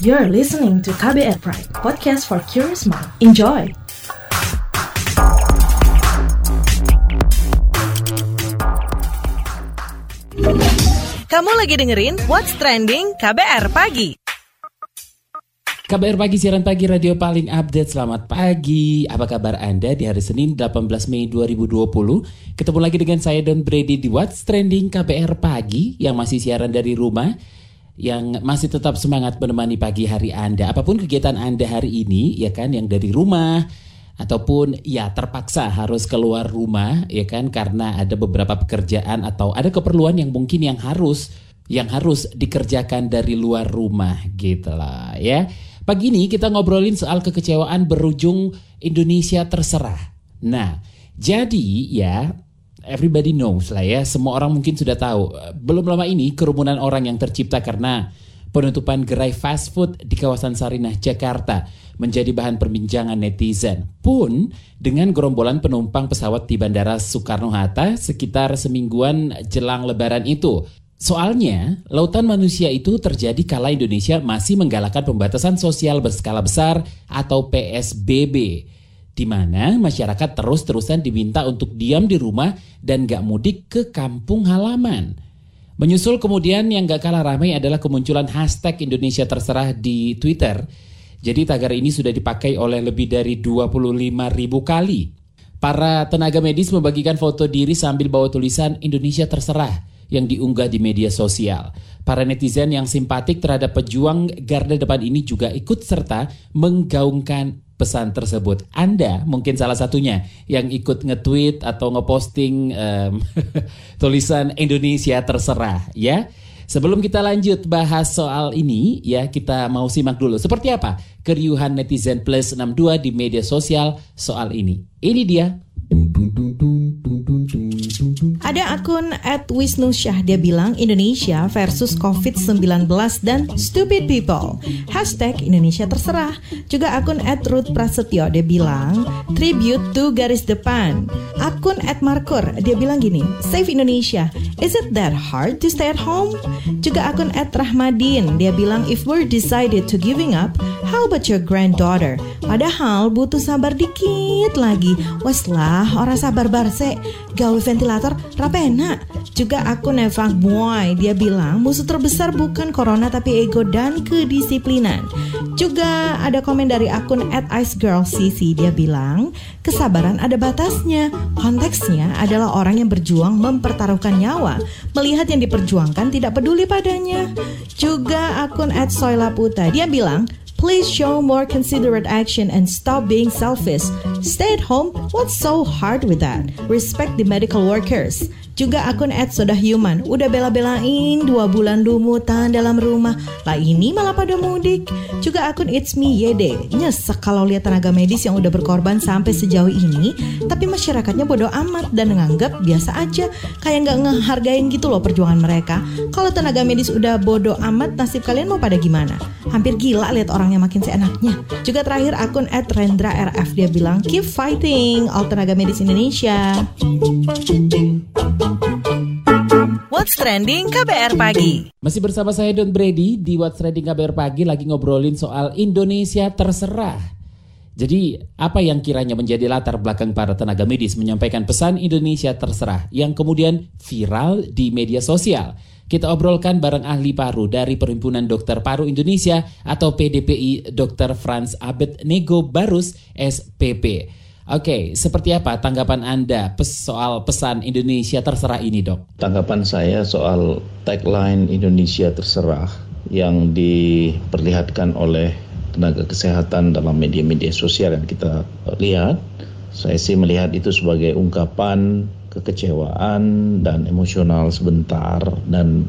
You're listening to KBR Pride, podcast for curious mind. Enjoy! Kamu lagi dengerin What's Trending KBR Pagi. KBR Pagi, siaran pagi radio paling update. Selamat pagi. Apa kabar Anda di hari Senin 18 Mei 2020? Ketemu lagi dengan saya Don Brady di What's Trending KBR Pagi yang masih siaran dari rumah yang masih tetap semangat menemani pagi hari Anda. Apa pun kegiatan Anda hari ini, ya kan, yang dari rumah ataupun ya terpaksa harus keluar rumah, ya kan, karena ada beberapa pekerjaan atau ada keperluan yang mungkin yang harus yang harus dikerjakan dari luar rumah gitu lah ya. Pagi ini kita ngobrolin soal kekecewaan berujung Indonesia terserah. Nah, jadi ya everybody knows lah ya, semua orang mungkin sudah tahu. Belum lama ini kerumunan orang yang tercipta karena penutupan gerai fast food di kawasan Sarinah, Jakarta menjadi bahan perbincangan netizen. Pun dengan gerombolan penumpang pesawat di Bandara Soekarno-Hatta sekitar semingguan jelang lebaran itu. Soalnya, lautan manusia itu terjadi kala Indonesia masih menggalakkan pembatasan sosial berskala besar atau PSBB, di mana masyarakat terus-terusan diminta untuk diam di rumah dan gak mudik ke kampung halaman. Menyusul kemudian yang gak kalah ramai adalah kemunculan hashtag Indonesia Terserah di Twitter. Jadi tagar ini sudah dipakai oleh lebih dari 25 ribu kali. Para tenaga medis membagikan foto diri sambil bawa tulisan Indonesia Terserah yang diunggah di media sosial. Para netizen yang simpatik terhadap pejuang garda depan ini juga ikut serta menggaungkan pesan tersebut. Anda mungkin salah satunya yang ikut nge-tweet atau ngeposting um, tulisan Indonesia terserah ya. Sebelum kita lanjut bahas soal ini, ya kita mau simak dulu seperti apa keriuhan netizen plus 62 di media sosial soal ini. Ini dia. Akun at Wisnu Syah dia bilang Indonesia versus COVID-19 dan stupid people. Hashtag Indonesia terserah. Juga akun at Ruth Prasetyo dia bilang tribute to garis depan. Akun at Markur dia bilang gini, save Indonesia. Is it that hard to stay at home? Juga akun at Rahmadin dia bilang if we're decided to giving up, how about your granddaughter? Padahal butuh sabar dikit lagi. Wes lah, orang sabar barse. Gawe ventilator rapena. Juga akun Evang Boy, dia bilang musuh terbesar bukan corona tapi ego dan kedisiplinan. Juga ada komen dari akun at Ice Girl CC, dia bilang kesabaran ada batasnya. Konteksnya adalah orang yang berjuang mempertaruhkan nyawa, melihat yang diperjuangkan tidak peduli padanya. Juga akun at Soila Puta, dia bilang Please show more considerate action and stop being selfish. Stay at home. What's so hard with that? Respect the medical workers. Juga akun @sodahuman udah bela-belain dua bulan lumutan dalam rumah. Lah ini malah pada mudik. Juga akun It's Me Yede nyesek kalau lihat tenaga medis yang udah berkorban sampai sejauh ini, tapi masyarakatnya bodoh amat dan nganggap biasa aja, kayak nggak ngehargain gitu loh perjuangan mereka. Kalau tenaga medis udah bodoh amat, nasib kalian mau pada gimana? Hampir gila lihat orangnya makin seenaknya. Juga terakhir akun @rendra_rf dia bilang keep fighting all tenaga medis Indonesia. What's Trending KBR Pagi. Masih bersama saya Don Brady di What's Trending KBR Pagi lagi ngobrolin soal Indonesia terserah. Jadi apa yang kiranya menjadi latar belakang para tenaga medis menyampaikan pesan Indonesia terserah yang kemudian viral di media sosial. Kita obrolkan bareng ahli paru dari Perhimpunan Dokter Paru Indonesia atau PDPI Dr. Franz Abed Nego Barus SPP. Oke, seperti apa tanggapan Anda soal pesan Indonesia terserah ini, Dok? Tanggapan saya soal tagline Indonesia terserah yang diperlihatkan oleh tenaga kesehatan dalam media-media sosial yang kita lihat, saya sih melihat itu sebagai ungkapan kekecewaan dan emosional sebentar dan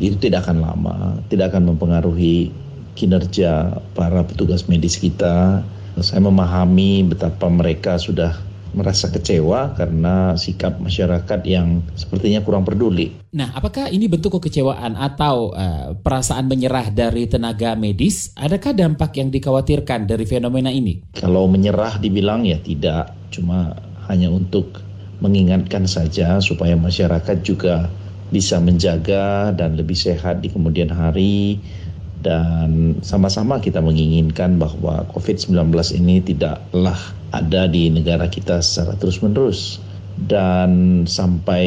itu tidak akan lama, tidak akan mempengaruhi kinerja para petugas medis kita saya memahami betapa mereka sudah merasa kecewa karena sikap masyarakat yang sepertinya kurang peduli. Nah, apakah ini bentuk kekecewaan atau uh, perasaan menyerah dari tenaga medis? Adakah dampak yang dikhawatirkan dari fenomena ini? Kalau menyerah dibilang ya tidak, cuma hanya untuk mengingatkan saja supaya masyarakat juga bisa menjaga dan lebih sehat di kemudian hari dan sama-sama kita menginginkan bahwa COVID-19 ini tidaklah ada di negara kita secara terus-menerus. Dan sampai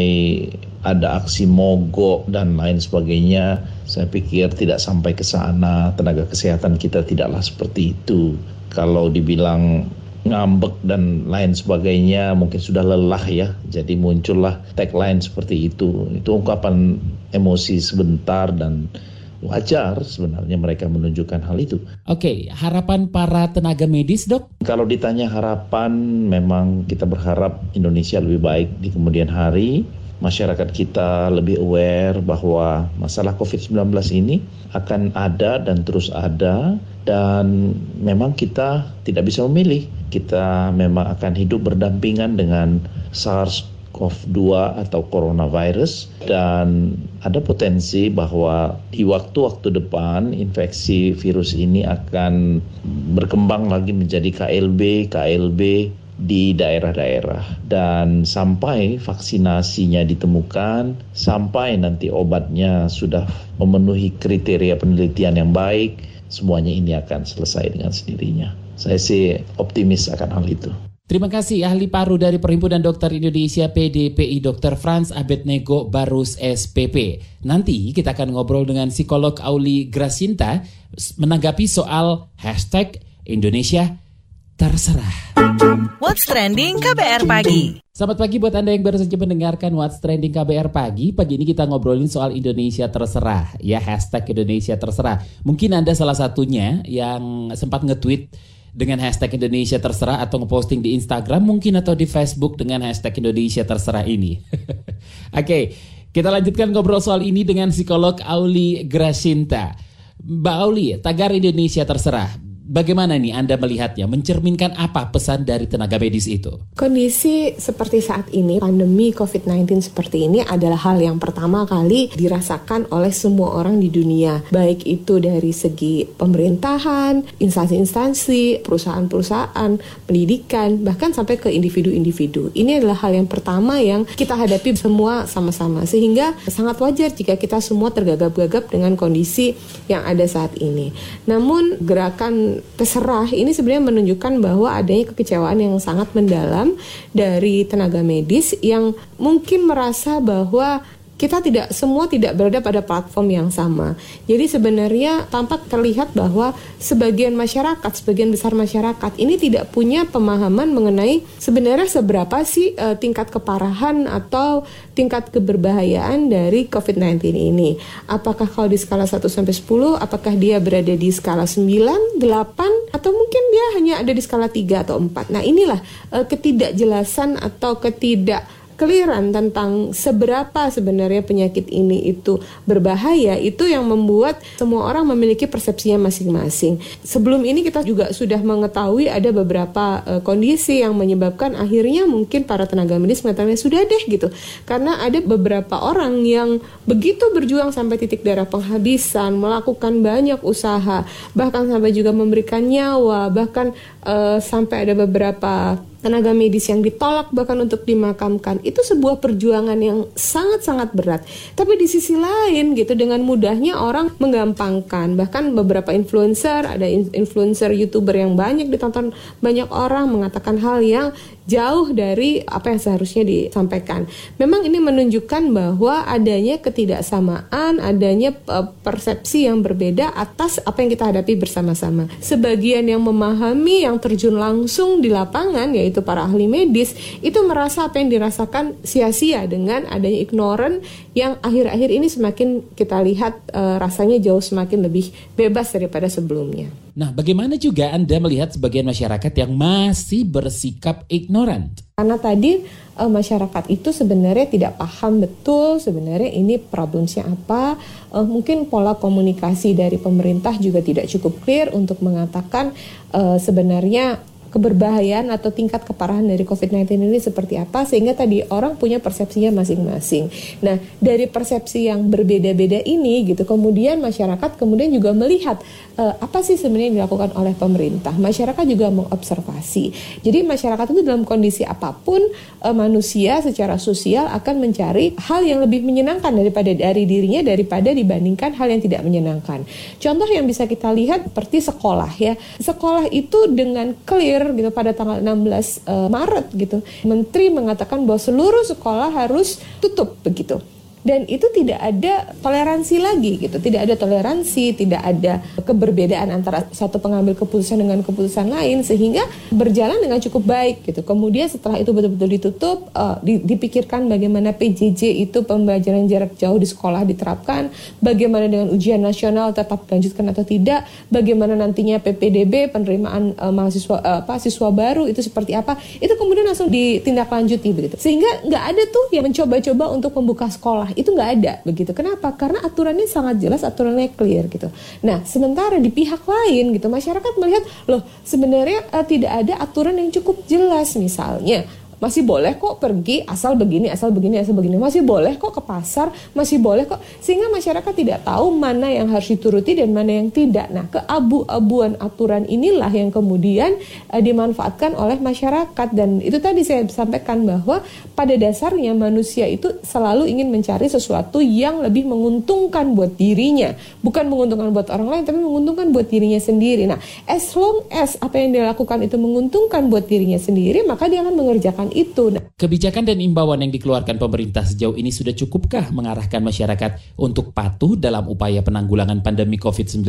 ada aksi mogok dan lain sebagainya saya pikir tidak sampai ke sana. Tenaga kesehatan kita tidaklah seperti itu. Kalau dibilang ngambek dan lain sebagainya mungkin sudah lelah ya. Jadi muncullah tagline seperti itu. Itu ungkapan emosi sebentar dan wajar sebenarnya mereka menunjukkan hal itu. Oke, harapan para tenaga medis, Dok? Kalau ditanya harapan, memang kita berharap Indonesia lebih baik di kemudian hari. Masyarakat kita lebih aware bahwa masalah COVID-19 ini akan ada dan terus ada dan memang kita tidak bisa memilih. Kita memang akan hidup berdampingan dengan SARS SARS-CoV-2 atau coronavirus dan ada potensi bahwa di waktu-waktu depan infeksi virus ini akan berkembang lagi menjadi KLB, KLB di daerah-daerah dan sampai vaksinasinya ditemukan, sampai nanti obatnya sudah memenuhi kriteria penelitian yang baik, semuanya ini akan selesai dengan sendirinya. Saya sih optimis akan hal itu. Terima kasih ahli paru dari Perhimpunan Dokter Indonesia PDPI Dr. Franz Abednego Barus SPP. Nanti kita akan ngobrol dengan psikolog Auli Grasinta menanggapi soal hashtag Indonesia terserah. What's Trending KBR Pagi Selamat pagi buat Anda yang baru saja mendengarkan What's Trending KBR Pagi. Pagi ini kita ngobrolin soal Indonesia terserah. Ya hashtag Indonesia terserah. Mungkin Anda salah satunya yang sempat nge-tweet dengan hashtag Indonesia terserah atau ngeposting di Instagram mungkin atau di Facebook dengan hashtag Indonesia terserah ini. Oke, okay, kita lanjutkan ngobrol soal ini dengan psikolog Auli Grasinta. Mbak Auli, tagar Indonesia terserah. Bagaimana nih Anda melihatnya? Mencerminkan apa pesan dari tenaga medis itu? Kondisi seperti saat ini, pandemi COVID-19 seperti ini adalah hal yang pertama kali dirasakan oleh semua orang di dunia. Baik itu dari segi pemerintahan, instansi-instansi, perusahaan-perusahaan, pendidikan, bahkan sampai ke individu-individu. Ini adalah hal yang pertama yang kita hadapi semua sama-sama. Sehingga sangat wajar jika kita semua tergagap-gagap dengan kondisi yang ada saat ini. Namun gerakan terserah. Ini sebenarnya menunjukkan bahwa adanya kekecewaan yang sangat mendalam dari tenaga medis yang mungkin merasa bahwa kita tidak semua tidak berada pada platform yang sama. Jadi sebenarnya tampak terlihat bahwa sebagian masyarakat, sebagian besar masyarakat ini tidak punya pemahaman mengenai sebenarnya seberapa sih uh, tingkat keparahan atau tingkat keberbahayaan dari COVID-19 ini. Apakah kalau di skala 1 sampai 10, apakah dia berada di skala 9, 8 atau mungkin dia hanya ada di skala 3 atau 4. Nah, inilah uh, ketidakjelasan atau ketidak keliran tentang seberapa sebenarnya penyakit ini itu berbahaya itu yang membuat semua orang memiliki persepsinya masing-masing. Sebelum ini kita juga sudah mengetahui ada beberapa uh, kondisi yang menyebabkan akhirnya mungkin para tenaga medis mengatakan sudah deh gitu. Karena ada beberapa orang yang begitu berjuang sampai titik darah penghabisan, melakukan banyak usaha, bahkan sampai juga memberikan nyawa, bahkan uh, sampai ada beberapa tenaga medis yang ditolak bahkan untuk dimakamkan itu sebuah perjuangan yang sangat-sangat berat. Tapi di sisi lain gitu dengan mudahnya orang menggampangkan bahkan beberapa influencer ada influencer youtuber yang banyak ditonton banyak orang mengatakan hal yang jauh dari apa yang seharusnya disampaikan. Memang ini menunjukkan bahwa adanya ketidaksamaan, adanya uh, persepsi yang berbeda atas apa yang kita hadapi bersama-sama. Sebagian yang memahami, yang terjun langsung di lapangan, yaitu para ahli medis, itu merasa apa yang dirasakan sia-sia dengan adanya ignoran yang akhir-akhir ini semakin kita lihat uh, rasanya jauh semakin lebih bebas daripada sebelumnya. Nah, bagaimana juga Anda melihat sebagian masyarakat yang masih bersikap ignorant? Karena tadi uh, masyarakat itu sebenarnya tidak paham betul sebenarnya ini problemnya apa. Uh, mungkin pola komunikasi dari pemerintah juga tidak cukup clear untuk mengatakan uh, sebenarnya keberbahayaan atau tingkat keparahan dari COVID-19 ini seperti apa sehingga tadi orang punya persepsinya masing-masing. Nah, dari persepsi yang berbeda-beda ini gitu kemudian masyarakat kemudian juga melihat uh, apa sih sebenarnya yang dilakukan oleh pemerintah. Masyarakat juga mengobservasi. Jadi masyarakat itu dalam kondisi apa pun uh, manusia secara sosial akan mencari hal yang lebih menyenangkan daripada dari dirinya daripada dibandingkan hal yang tidak menyenangkan. Contoh yang bisa kita lihat seperti sekolah ya. Sekolah itu dengan clear gitu pada tanggal 16 uh, eh, Maret gitu. Menteri mengatakan bahwa seluruh sekolah harus tutup begitu dan itu tidak ada toleransi lagi gitu. Tidak ada toleransi tidak ada keberbedaan antara satu pengambil keputusan dengan keputusan lain sehingga berjalan dengan cukup baik gitu. Kemudian setelah itu betul-betul ditutup uh, dipikirkan bagaimana PJJ itu pembelajaran jarak jauh di sekolah diterapkan bagaimana dengan ujian nasional tetap dilanjutkan atau tidak bagaimana nantinya PPDB penerimaan uh, mahasiswa uh, apa siswa baru itu seperti apa. Itu kemudian langsung ditindaklanjuti begitu. Sehingga nggak ada tuh yang mencoba-coba untuk membuka sekolah itu nggak ada begitu. Kenapa? Karena aturannya sangat jelas, aturannya clear gitu. Nah, sementara di pihak lain gitu masyarakat melihat loh sebenarnya uh, tidak ada aturan yang cukup jelas misalnya masih boleh kok pergi asal begini asal begini asal begini. Masih boleh kok ke pasar masih boleh kok. Sehingga masyarakat tidak tahu mana yang harus dituruti dan mana yang tidak. Nah keabu-abuan aturan inilah yang kemudian uh, dimanfaatkan oleh masyarakat. Dan itu tadi saya sampaikan bahwa pada dasarnya manusia itu selalu ingin mencari sesuatu yang lebih menguntungkan buat dirinya. Bukan menguntungkan buat orang lain tapi menguntungkan buat dirinya sendiri. Nah as long as apa yang dia lakukan itu menguntungkan buat dirinya sendiri maka dia akan mengerjakan itu. Kebijakan dan imbauan yang dikeluarkan pemerintah sejauh ini sudah cukupkah mengarahkan masyarakat untuk patuh dalam upaya penanggulangan pandemi COVID-19?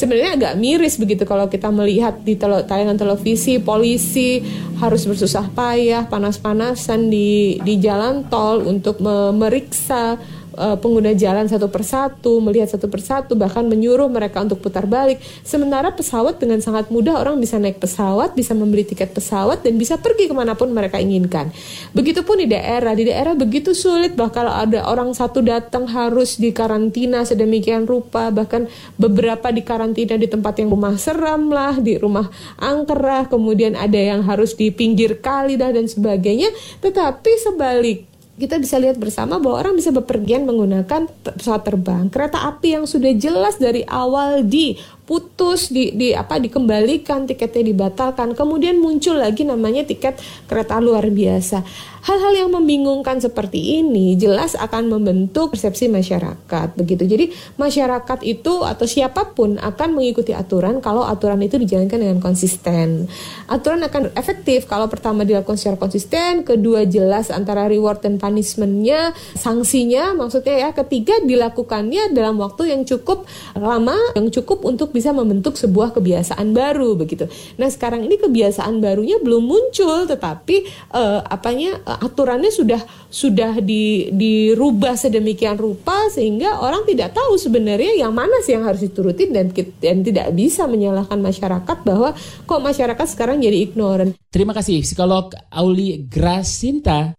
Sebenarnya agak miris begitu kalau kita melihat di tele tayangan televisi polisi harus bersusah payah panas-panasan di di jalan tol untuk memeriksa uh, pengguna jalan satu persatu, melihat satu persatu, bahkan menyuruh mereka untuk putar balik. Sementara pesawat dengan sangat mudah orang bisa naik pesawat, bisa membeli tiket pesawat, dan bisa pergi ke mana pun mereka inginkan. Begitupun di daerah, di daerah begitu sulit, bahkan ada orang satu datang harus dikarantina sedemikian rupa, bahkan beberapa dikarantina di tempat yang rumah seram lah, di rumah angker kemudian ada yang harus di pinggir kali dah dan sebagainya. Tetapi sebalik kita bisa lihat bersama bahwa orang bisa bepergian menggunakan pesawat terbang, kereta api yang sudah jelas dari awal di putus di, di apa dikembalikan tiketnya dibatalkan. Kemudian muncul lagi namanya tiket kereta luar biasa. Hal-hal yang membingungkan seperti ini jelas akan membentuk persepsi masyarakat begitu. Jadi masyarakat itu atau siapa pun akan mengikuti aturan kalau aturan itu dijalankan dengan konsisten. Aturan akan efektif kalau pertama dilakukan secara konsisten kedua jelas antara reward dan punishmentnya sanksinya maksudnya ya ketiga dilakukannya dalam waktu yang cukup lama yang cukup untuk bisa membentuk sebuah kebiasaan baru begitu. Nah sekarang ini kebiasaan barunya belum muncul, tetapi uh, apanya uh, aturannya sudah sudah di, dirubah sedemikian rupa sehingga orang tidak tahu sebenarnya yang mana sih yang harus dituruti dan dan tidak bisa menyalahkan masyarakat bahwa kok masyarakat sekarang jadi ignorant. Terima kasih psikolog Auli Grasinta.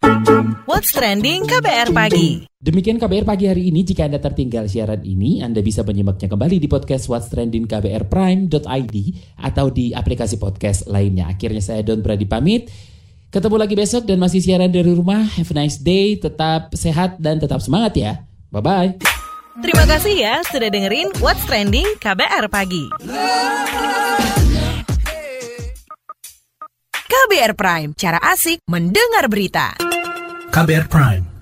What's trending KBR pagi? Demikian KBR pagi hari ini. Jika Anda tertinggal siaran ini, Anda bisa menyimaknya kembali di podcast What's Trending KBR Prime.id atau di aplikasi podcast lainnya. Akhirnya saya Don Brady pamit. Ketemu lagi besok dan masih siaran dari rumah. Have a nice day, tetap sehat dan tetap semangat ya. Bye-bye. Terima kasih ya sudah dengerin What's Trending KBR Pagi. KBR Prime, cara asik mendengar berita. KBR Prime